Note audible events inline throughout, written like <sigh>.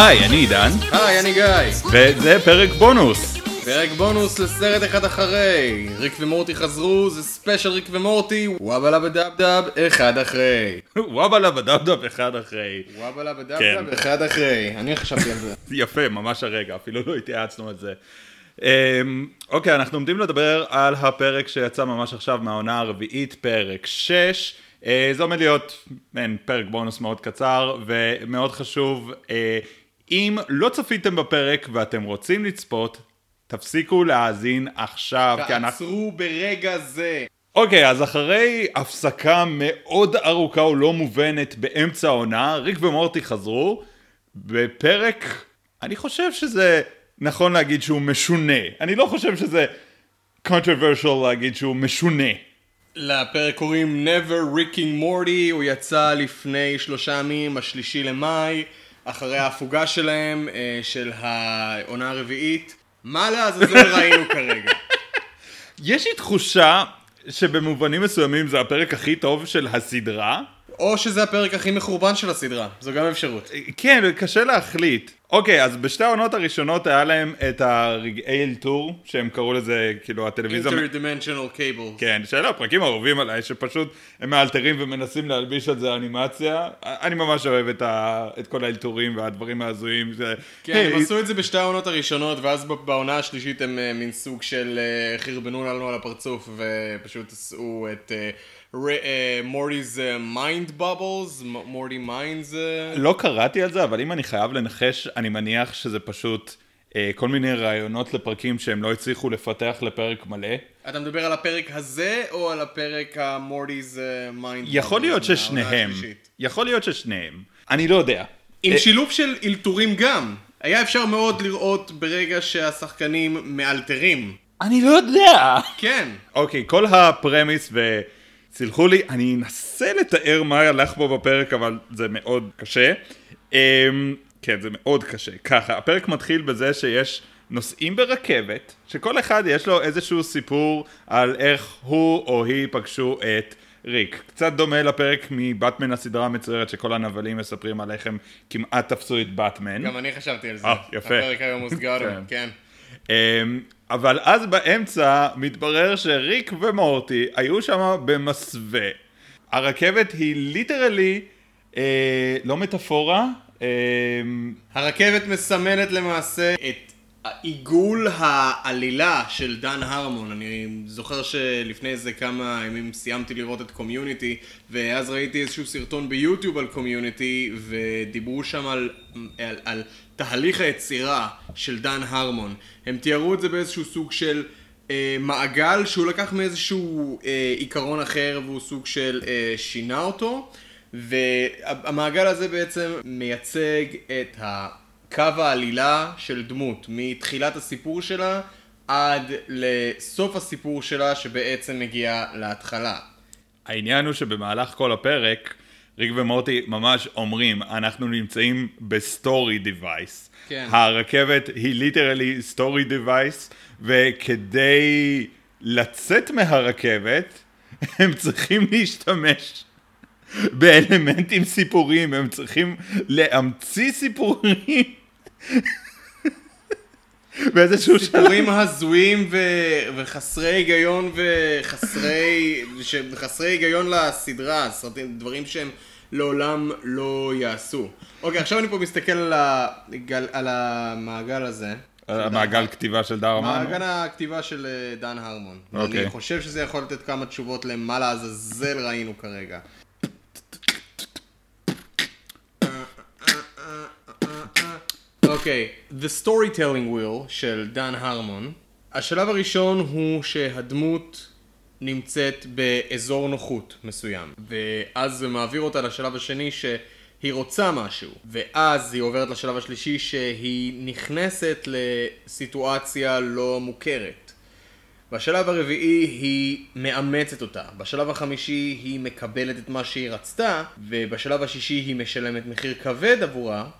היי, אני עידן, היי, אני גיא. וזה פרק בונוס. פרק בונוס לסרט אחד אחרי. ריק ומורטי חזרו, זה special ריק ומורטי, wubba lubba dub dub, אחד אחרי. wubba lubba dub dub אחד אחרי. wubba lubba dub כן. dub, אחד אחרי. אני חשבתי על זה. <laughs> יפה, ממש הרגע, אפילו לא התייעצנו על זה. אמ, אוקיי, אנחנו עומדים לדבר על הפרק שיצא ממש עכשיו מהעונה הרביעית, פרק 6. אה, זה עומד להיות מעין פרק בונוס מאוד קצר ומאוד חשוב. אה, אם לא צפיתם בפרק ואתם רוצים לצפות, תפסיקו להאזין עכשיו, כי אנחנו... תעצרו ברגע זה. אוקיי, אז אחרי הפסקה מאוד ארוכה ולא מובנת באמצע העונה, ריק ומורטי חזרו בפרק, אני חושב שזה נכון להגיד שהוא משונה. אני לא חושב שזה controversial להגיד שהוא משונה. לפרק קוראים Never Ricking Morty, הוא יצא לפני שלושה ימים, השלישי למאי, אחרי ההפוגה שלהם, אה, של העונה הרביעית. מה לעזאזל <laughs> ראינו כרגע? יש לי תחושה שבמובנים מסוימים זה הפרק הכי טוב של הסדרה. או שזה הפרק הכי מחורבן של הסדרה, זו גם אפשרות. כן, קשה להחליט. אוקיי, אז בשתי העונות הראשונות היה להם את הרגעי אלתור, שהם קראו לזה, כאילו, הטלוויזיה... Interdimensional Cables. כן, שאלה הפרקים האהובים עליי, שפשוט הם מאלתרים ומנסים להלביש על זה אנימציה. אני ממש אוהב את, ה... את כל האלתורים והדברים ההזויים. ש... כן, היי, הם עשו את זה בשתי העונות הראשונות, ואז בעונה השלישית הם אה, מין סוג של אה, חרבנו לנו על הפרצוף, ופשוט עשו את Morty's Mind Blowers, Morty Minds. לא קראתי על זה, אבל אם אני חייב לנחש, אני מניח שזה פשוט אה, כל מיני רעיונות לפרקים שהם לא הצליחו לפתח לפרק מלא. אתה מדבר על הפרק הזה, או על הפרק ה Morty's Mind Blowers? יכול להיות ששניהם. יכול להיות ששניהם. אני לא יודע. עם אה, שילוב של אלתורים גם. היה אפשר מאוד לראות ברגע שהשחקנים מאלתרים. אני לא יודע. כן. אוקיי, כל ה premise, וסלחו לי, אני אנסה לתאר מה הלך בו בפרק, אבל זה מאוד קשה. כן, זה מאוד קשה. ככה, הפרק מתחיל בזה שיש נוסעים ברכבת, שכל אחד יש לו איזשהו סיפור על איך הוא או היא פגשו את ריק. קצת דומה לפרק מבטמן הסדרה המצוירת שכל הנבלים מספרים על איך הם כמעט תפסו את באטמן. גם אני חשבתי על זה. אה, יפה. הפרק היום הוסגר, כן. כן. אמ, אבל אז באמצע מתברר שריק ומורטי היו שם במסווה. הרכבת היא ליטרלי אה, לא מטאפורה, הרכבת מסמנת למעשה את עיגול העלילה של דן הרמון. אני זוכר שלפני איזה כמה ימים סיימתי לראות את קומיוניטי, ואז ראיתי איזשהו סרטון ביוטיוב על קומיוניטי, ודיברו שם על, על, על תהליך היצירה של דן הרמון. הם תיארו את זה באיזשהו סוג של... אה, מעגל שהוא לקח מאיזשהו אה, עיקרון אחר והוא סוג של אה, שינה אותו והמעגל הזה בעצם מייצג את הקו העלילה של דמות מתחילת הסיפור שלה עד לסוף הסיפור שלה שבעצם מגיע להתחלה. העניין הוא שבמהלך כל הפרק ריק ומורטי ממש אומרים אנחנו נמצאים ב story device. כן. הרכבת היא literally story device וכדי לצאת מהרכבת <laughs> הם צריכים להשתמש באלמנטים סיפוריים, הם צריכים להמציא סיפורים באיזשהו שלב. סיפורים הזויים ו- וחסרי היגיון וחסרי ש- חסרי היגיון לסדרה, סרטים, דברים שהם לעולם לא יעשו. אוקיי, עכשיו אני פה מסתכל על, הגל, על המעגל הזה. המעגל כתיבה של דרמן. מעגל הכתיבה של אה, דן הרמון. אוקיי. אני חושב שזה יכול לתת כמה תשובות למה לעזאזל ראינו כרגע. אוקיי, The Storytelling Wheel של דן הרמון. השלב הראשון הוא שהדמות נמצאת באזור נוחות מסוים, ואז זה מעביר אותה לשלב השני שהיא רוצה משהו, ואז היא עוברת לשלב השלישי שהיא נכנסת לסיטואציה לא מוכרת. בשלב הרביעי היא מאמצת אותה, בשלב החמישי היא מקבלת את מה שהיא רצתה, ובשלב השישי היא משלמת מחיר כבד עבורה,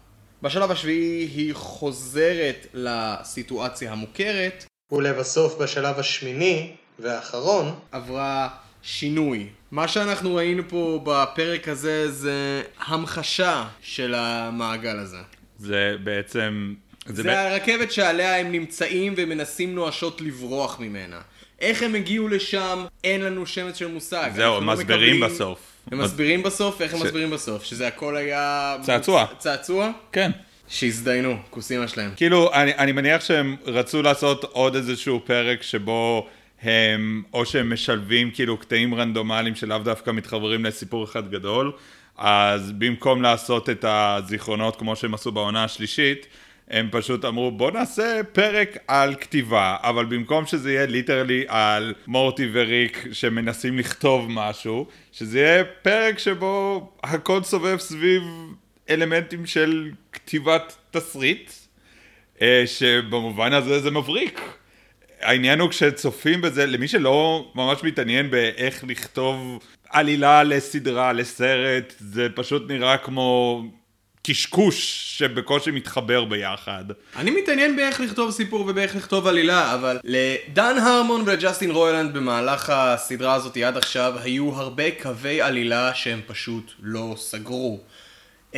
בשלב השביעי היא חוזרת לסיטואציה המוכרת, ולבסוף בשלב השמיני והאחרון עברה שינוי. מה שאנחנו ראינו פה בפרק הזה זה המחשה של המעגל הזה. זה בעצם... זה, בעצם- הרכבת שעליה הם נמצאים ומנסים נואשות לברוח ממנה. איך הם הגיעו לשם, אין לנו שמץ של מושג. זהו, לא מסבירים מקבלים- בסוף. הם מסבירים בסוף? איך הם מסבירים בסוף? שזה הכל היה... צעצוע. צעצוע? כן. שהזדיינו, כוסימה שלהם. כאילו, אני, אני מניח שהם רצו לעשות עוד איזשהו פרק שבו הם, או שהם משלבים כאילו קטעים רנדומליים שלאו דווקא מתחברים לסיפור אחד גדול, אז במקום לעשות את הזיכרונות כמו שהם עשו בעונה השלישית, הם פשוט אמרו בוא נעשה פרק על כתיבה, אבל במקום שזה יהיה ליטרלי על מורטי וריק שמנסים לכתוב משהו, שזה יהיה פרק שבו הכל סובב סביב אלמנטים של כתיבת תסריט, אה, שבמובן הזה זה מבריק. העניין הוא כשצופים בזה, למי שלא ממש מתעניין באיך לכתוב עלילה לסדרה, לסרט, זה פשוט נראה כמו קשקוש שבקושי מתחבר ביחד. אני מתעניין באיך לכתוב סיפור ובאיך לכתוב עלילה, אבל לדן הרמון ולג'סטין רוילנד במהלך הסדרה הזאת עד עכשיו היו הרבה קווי עלילה שהם פשוט לא סגרו. Uh,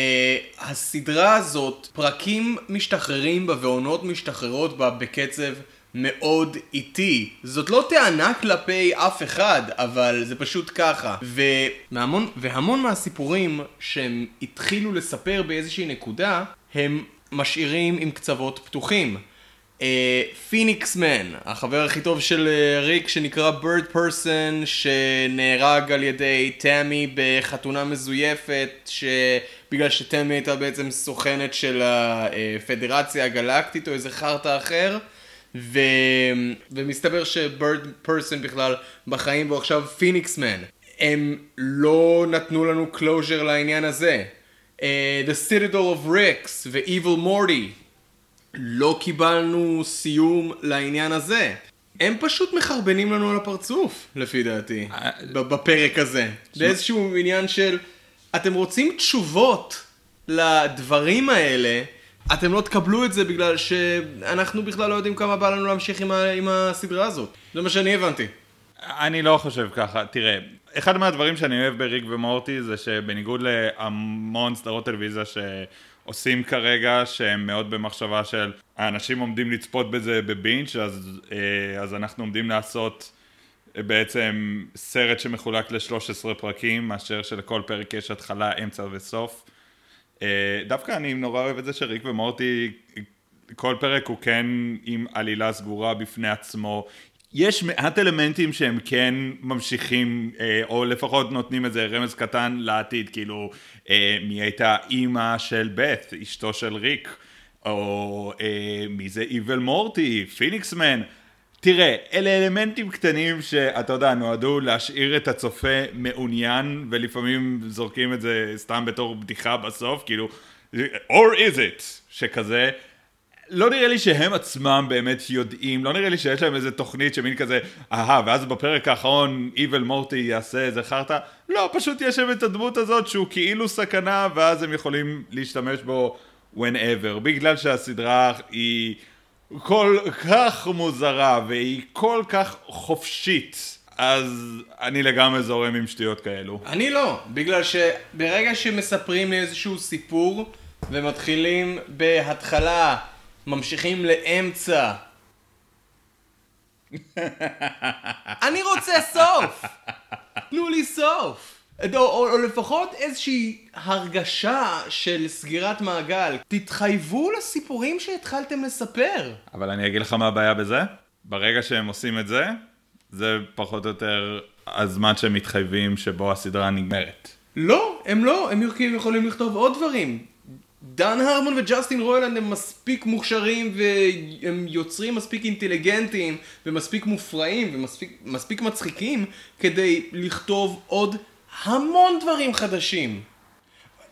הסדרה הזאת, פרקים משתחררים בה ועונות משתחררות בה בקצב מאוד איטי. זאת לא טענה כלפי אף אחד, אבל זה פשוט ככה. והמון, והמון מהסיפורים שהם התחילו לספר באיזושהי נקודה, הם משאירים עם קצוות פתוחים. פיניקס מן, החבר הכי טוב של אה, ריק שנקרא בירד פרסון, שנהרג על ידי תמי בחתונה מזויפת, שבגלל שתמי הייתה בעצם סוכנת של הפדרציה הגלקטית או איזה חרטא אחר. ו... ומסתבר שבירד פרסון בכלל בחיים והוא עכשיו פיניקס מן. הם לא נתנו לנו closure לעניין הזה. Uh, The Citadel of Ricks ו-Evil Morty לא קיבלנו סיום לעניין הזה. הם פשוט מחרבנים לנו על הפרצוף, לפי דעתי, ב- בפרק הזה. זה איזשהו עניין של, אתם רוצים תשובות לדברים האלה, אתם לא תקבלו את זה בגלל שאנחנו בכלל לא יודעים כמה בא לנו להמשיך עם, ה- עם הסדרה הזאת. זה מה שאני הבנתי. אני לא חושב ככה, תראה, אחד מהדברים שאני אוהב בריק ומורטי זה שבניגוד להמון סדרות טלוויזיה שעושים כרגע, שהם מאוד במחשבה של האנשים עומדים לצפות בזה בבינץ', אז, אה, אז אנחנו עומדים לעשות אה, בעצם סרט שמחולק ל-13 פרקים, מאשר שלכל פרק יש התחלה, אמצע וסוף. אה, דווקא אני נורא אוהב את זה שריק ומורטי, כל פרק הוא כן עם עלילה סגורה בפני עצמו. יש מעט אלמנטים שהם כן ממשיכים, אה, או לפחות נותנים איזה רמז קטן לעתיד, כאילו אה, מי הייתה אימא של בית, אשתו של ריק, או מי זה איבל מורטי, פיניקסמן. תראה, אלה אלמנטים קטנים שאתה יודע, נועדו להשאיר את הצופה מעוניין, ולפעמים זורקים את זה סתם בתור בדיחה בסוף, כאילו, or is it, שכזה. לא נראה לי שהם עצמם באמת יודעים, לא נראה לי שיש להם איזה תוכנית שמין כזה, אהה, ואז בפרק האחרון איבל מורטי יעשה איזה חרטא, לא, פשוט יש שם את הדמות הזאת שהוא כאילו סכנה, ואז הם יכולים להשתמש בו whenever, בגלל שהסדרה היא כל כך מוזרה, והיא כל כך חופשית, אז אני לגמרי זורם עם שטויות כאלו. אני לא, בגלל שברגע שמספרים לי איזשהו סיפור ומתחילים בהתחלה, ממשיכים לאמצע. <laughs> אני רוצה סוף! תנו לי סוף! או, או, או לפחות איזושהי הרגשה של סגירת מעגל. תתחייבו לסיפורים שהתחלתם לספר. אבל אני אגיד לך מה הבעיה בזה, ברגע שהם עושים את זה, זה פחות או יותר הזמן שהם מתחייבים שבו הסדרה נגמרת. לא, הם לא, הם יכולים- יכולים לכתוב עוד דברים. דן הרמון וג'סטין רוילנד הם מספיק מוכשרים והם יוצרים מספיק אינטליגנטים ומספיק מופרעים ומספיק מספיק מצחיקים כדי לכתוב עוד המון דברים חדשים.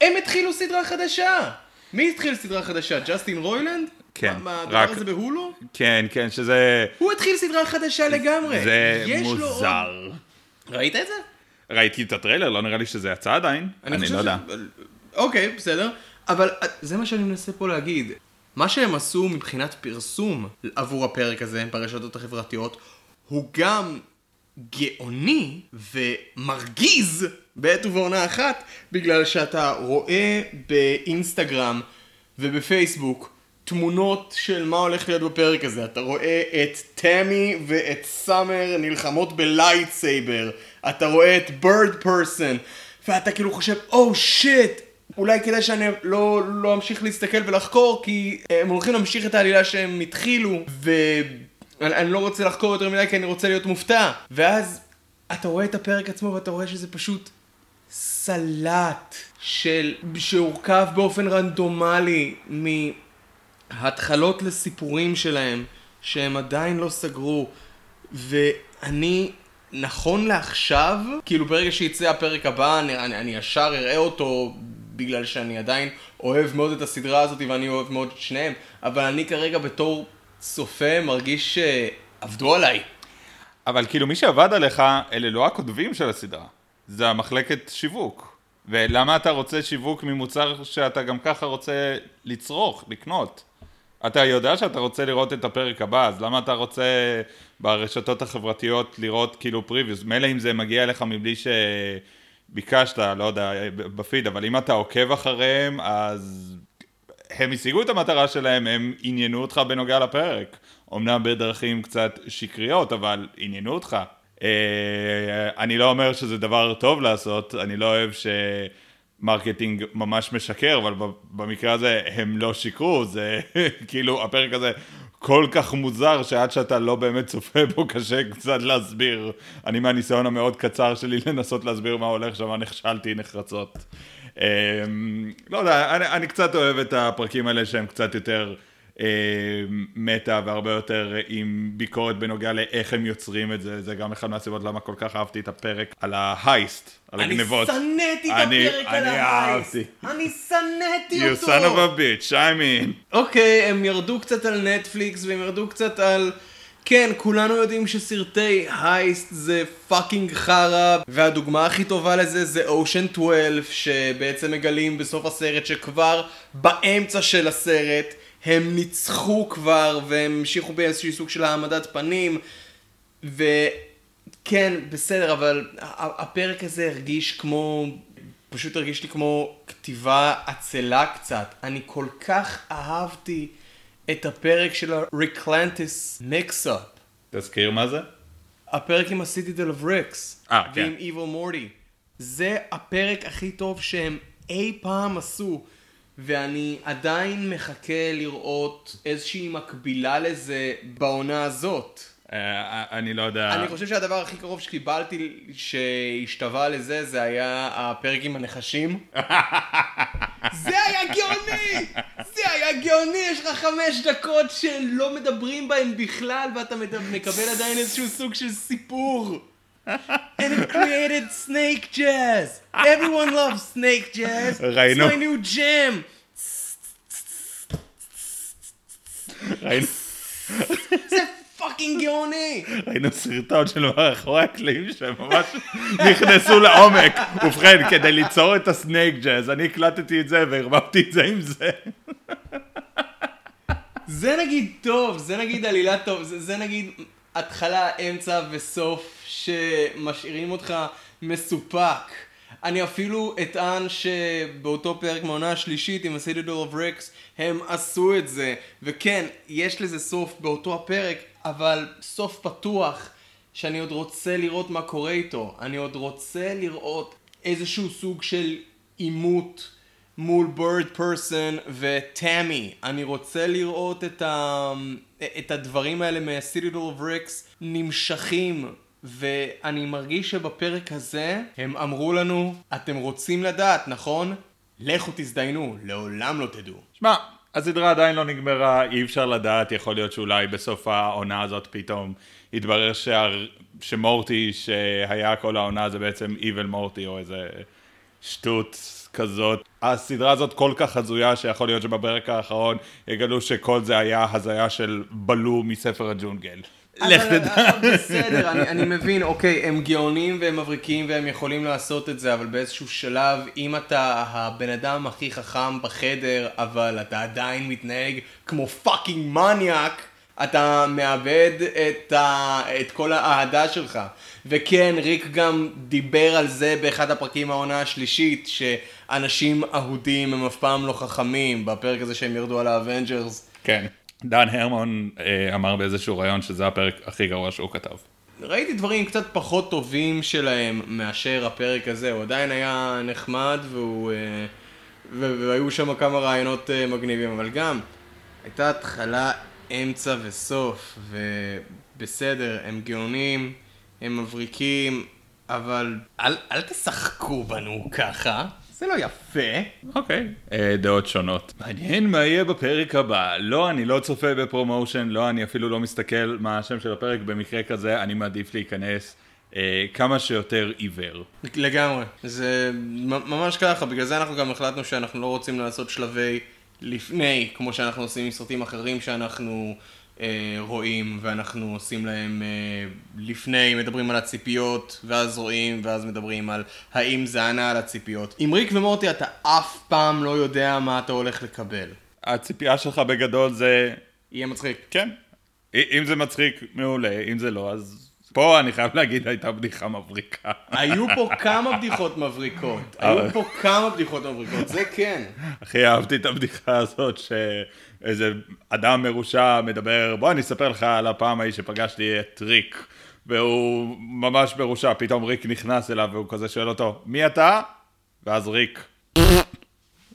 הם התחילו סדרה חדשה! מי התחיל סדרה חדשה? ג'סטין רוילנד? כן, מה, מה, רק- הדבר הזה בהולו? כן, כן, שזה... הוא התחיל סדרה חדשה לגמרי. זה לו עוד- מוזר. ראית את זה? ראיתי את הטריילר, לא נראה לי שזה יצא עדיין. אני חושב לא יודע. ש- אוקיי, בסדר. אבל אה, זה מה שאני מנסה פה להגיד. מה שהם עשו מבחינת פרסום עבור הפרק הזה ברשתות החברתיות, הוא גם גאוני ומרגיז בעת ובעונה אחת, בגלל שאתה רואה באינסטגרם ובפייסבוק תמונות של מה הולך להיות בפרק הזה. אתה רואה את תמי ואת סאמר נלחמות ב lightsaber. אתה רואה את בירד פרסון. ואתה כאילו חושב, או oh, שיט, אולי כדאי שאני לא, לא אמשיך להסתכל ולחקור, כי הם הולכים להמשיך את העלילה שהם התחילו, ואני לא רוצה לחקור יותר מדי כי אני רוצה להיות מופתע. ואז אתה רואה את הפרק עצמו ואתה רואה שזה פשוט סלט של... שהורכב באופן רנדומלי מהתחלות לסיפורים שלהם, שהם עדיין לא סגרו, ואני... נכון לעכשיו, כאילו ברגע שיצא הפרק הבא, אני, אני, אני ישר אראה אותו בגלל שאני עדיין אוהב מאוד את הסדרה הזאת ואני אוהב מאוד את שניהם, אבל אני כרגע בתור צופה מרגיש שעבדו עליי. אבל כאילו מי שעבד עליך, אלה לא הכותבים של הסדרה, זה המחלקת שיווק. ולמה אתה רוצה שיווק ממוצר שאתה גם ככה רוצה לצרוך, לקנות? אתה יודע שאתה רוצה לראות את הפרק הבא, אז למה אתה רוצה ברשתות החברתיות לראות כאילו פריוויוס? מילא אם זה מגיע אליך מבלי שביקשת, לא יודע, בפיד, אבל אם אתה עוקב אחריהם, אז הם השיגו את המטרה שלהם, הם עניינו אותך בנוגע לפרק. אמנם בדרכים קצת שקריות, אבל עניינו אותך. אה, אני לא אומר שזה דבר טוב לעשות, אני לא אוהב ש... marketing ממש משקר, אבל במקרה הזה הם לא שיקרו, זה <laughs> כאילו הפרק הזה כל כך מוזר שעד שאתה לא באמת צופה בו קשה קצת להסביר. אני מהניסיון המאוד קצר שלי לנסות להסביר מה הולך שם, נכשלתי נחרצות. אמ, לא יודע, אני, אני קצת אוהב את הפרקים האלה שהם קצת יותר אה, meta והרבה יותר עם ביקורת בנוגע לאיך הם יוצרים את זה, זה גם אחד מהסיבות למה כל כך אהבתי את הפרק על ה heist, על הגנבות. אני שנאתי את הפרק על ה heist. אני שנאתי אותו. You son of a bitch, I'm in. אוקיי, הם ירדו קצת על נטפליקס והם ירדו קצת על... כן, כולנו יודעים שסרטי הייסט זה fucking חרא, והדוגמה הכי טובה לזה זה אושן 12, שבעצם מגלים בסוף הסרט שכבר באמצע של הסרט הם ניצחו כבר והם המשיכו באיזשהו סוג של העמדת פנים וכן, בסדר, אבל הפרק הזה הרגיש כמו, פשוט הרגיש לי כמו כתיבה עצלה קצת. אני כל כך אהבתי את הפרק של ה-Reclantis Mix-Up. תזכיר מה זה? הפרק עם ה-Citadel of Ricks. אה, כן. ועם Evil Morty. זה הפרק הכי טוב שהם אי פעם עשו. ואני עדיין מחכה לראות איזושהי מקבילה לזה בעונה הזאת. אה, אני לא יודע. אני חושב שהדבר הכי קרוב שקיבלתי שהשתווה לזה, זה היה הפרק עם הנחשים. <laughs> זה היה גאוני! זה היה גאוני! יש לך חמש דקות שלא מדברים בהם בכלל, ואתה מקבל עדיין איזשהו סוג של סיפור. And it created snake jazz. Everyone loves snake jazz. ראינו. It's my new jam. ראינו. זה fucking גאוני! ראינו סרטון של מאחורי הקלעים שהם ממש נכנסו לעומק. ובכן, כדי ליצור את ה snake jazz, אני הקלטתי את זה והרבבתי את זה עם זה. זה נגיד טוב, זה נגיד עלילה טוב, זה, זה נגיד התחלה, אמצע וסוף שמשאירים אותך מסופק. אני אפילו אטען שבאותו פרק מהעונה השלישית עם ה-Citadel of Ricks הם עשו את זה וכן, יש לזה סוף באותו הפרק אבל סוף פתוח שאני עוד רוצה לראות מה קורה איתו אני עוד רוצה לראות איזשהו סוג של עימות מול בירד פרסון וטאמי אני רוצה לראות את, ה... את הדברים האלה מה-Citadel of Rex נמשכים ואני מרגיש שבפרק הזה הם אמרו לנו, אתם רוצים לדעת, נכון? לכו תזדיינו, לעולם לא תדעו. שמע, הסדרה עדיין לא נגמרה, אי אפשר לדעת, יכול להיות שאולי בסוף העונה הזאת פתאום יתברר שה... שמורטי שהיה כל העונה זה בעצם Evil מורטי או איזה שטות כזאת. הסדרה הזאת כל כך הזויה שיכול להיות שבפרק האחרון יגלו שכל זה היה הזיה של בלו מספר הג'ונגל. לך תדע. בסדר, אני, אני מבין, אוקיי, הם גאונים והם מבריקים והם יכולים לעשות את זה, אבל באיזשהו שלב, אם אתה הבן אדם הכי חכם בחדר, אבל אתה עדיין מתנהג כמו fucking מניאק, אתה מאבד את, ה... את כל האהדה שלך. וכן, ריק גם דיבר על זה באחד הפרקים מהעונה השלישית, שאנשים אהודים הם אף פעם לא חכמים, בפרק הזה שהם ירדו על האבנג'רס. כן. דן הרמון אה, אמר באיזשהו ראיון שזה הפרק הכי גרוע שהוא כתב. ראיתי דברים קצת פחות טובים שלהם מאשר הפרק הזה, הוא עדיין היה נחמד והוא... אה, והיו שם כמה רעיונות אה, מגניבים, אבל גם הייתה התחלה, אמצע וסוף, ובסדר, הם גאונים, הם מבריקים, אבל אל, אל תשחקו בנו ככה. זה לא יפה. אוקיי. Okay. אה, uh, דעות שונות. מעניין מה יהיה בפרק הבא. לא, אני לא צופה בפרומושן, לא, אני אפילו לא מסתכל מה השם של הפרק. במקרה כזה, אני מעדיף להיכנס uh, כמה שיותר עיוור. לגמרי. זה ממש ככה, בגלל זה אנחנו גם החלטנו שאנחנו לא רוצים לעשות שלבי לפני, כמו שאנחנו עושים עם סרטים אחרים שאנחנו... אה, רואים ואנחנו עושים להם אה, לפני, מדברים על הציפיות ואז רואים ואז מדברים על האם זה ענה על הציפיות. עם ריק ומורטי אתה אף פעם לא יודע מה אתה הולך לקבל. הציפייה שלך בגדול זה... יהיה מצחיק. כן. אם זה מצחיק, מעולה, אם זה לא, אז פה אני חייב להגיד הייתה בדיחה מבריקה. היו פה כמה בדיחות מבריקות, היו פה כמה בדיחות מבריקות, זה כן. הכי אהבתי את הבדיחה הזאת שאיזה אדם מרושע מדבר, בוא אני אספר לך על הפעם ההיא שפגשתי את ריק. והוא ממש מרושע, פתאום ריק נכנס אליו והוא כזה שואל אותו, מי אתה? ואז ריק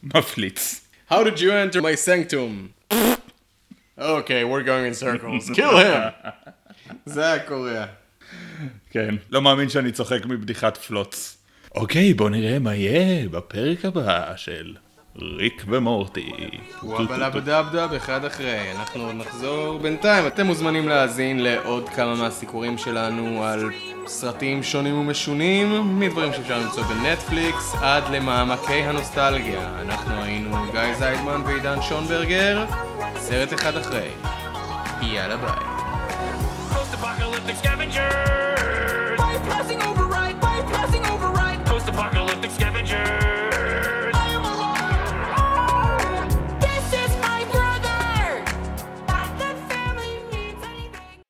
מפליץ. How did you enter my sanctum? okay, we're going in circles. kill him! <laughs> זה היה קוריאה. כן, לא מאמין שאני צוחק מבדיחת פלוץ. אוקיי, בוא נראה מה יהיה בפרק הבא של ריק ומורטי. וואבלה בדבדב אחד אחרי, אנחנו נחזור בינתיים. אתם מוזמנים להאזין לעוד כמה מהסיקורים שלנו על סרטים שונים ומשונים, מדברים שאפשר למצוא בנטפליקס עד למעמקי הנוסטלגיה. אנחנו היינו גיא זיידמן ועידן שונברגר, סרט אחד אחרי. יאללה ביי. danger!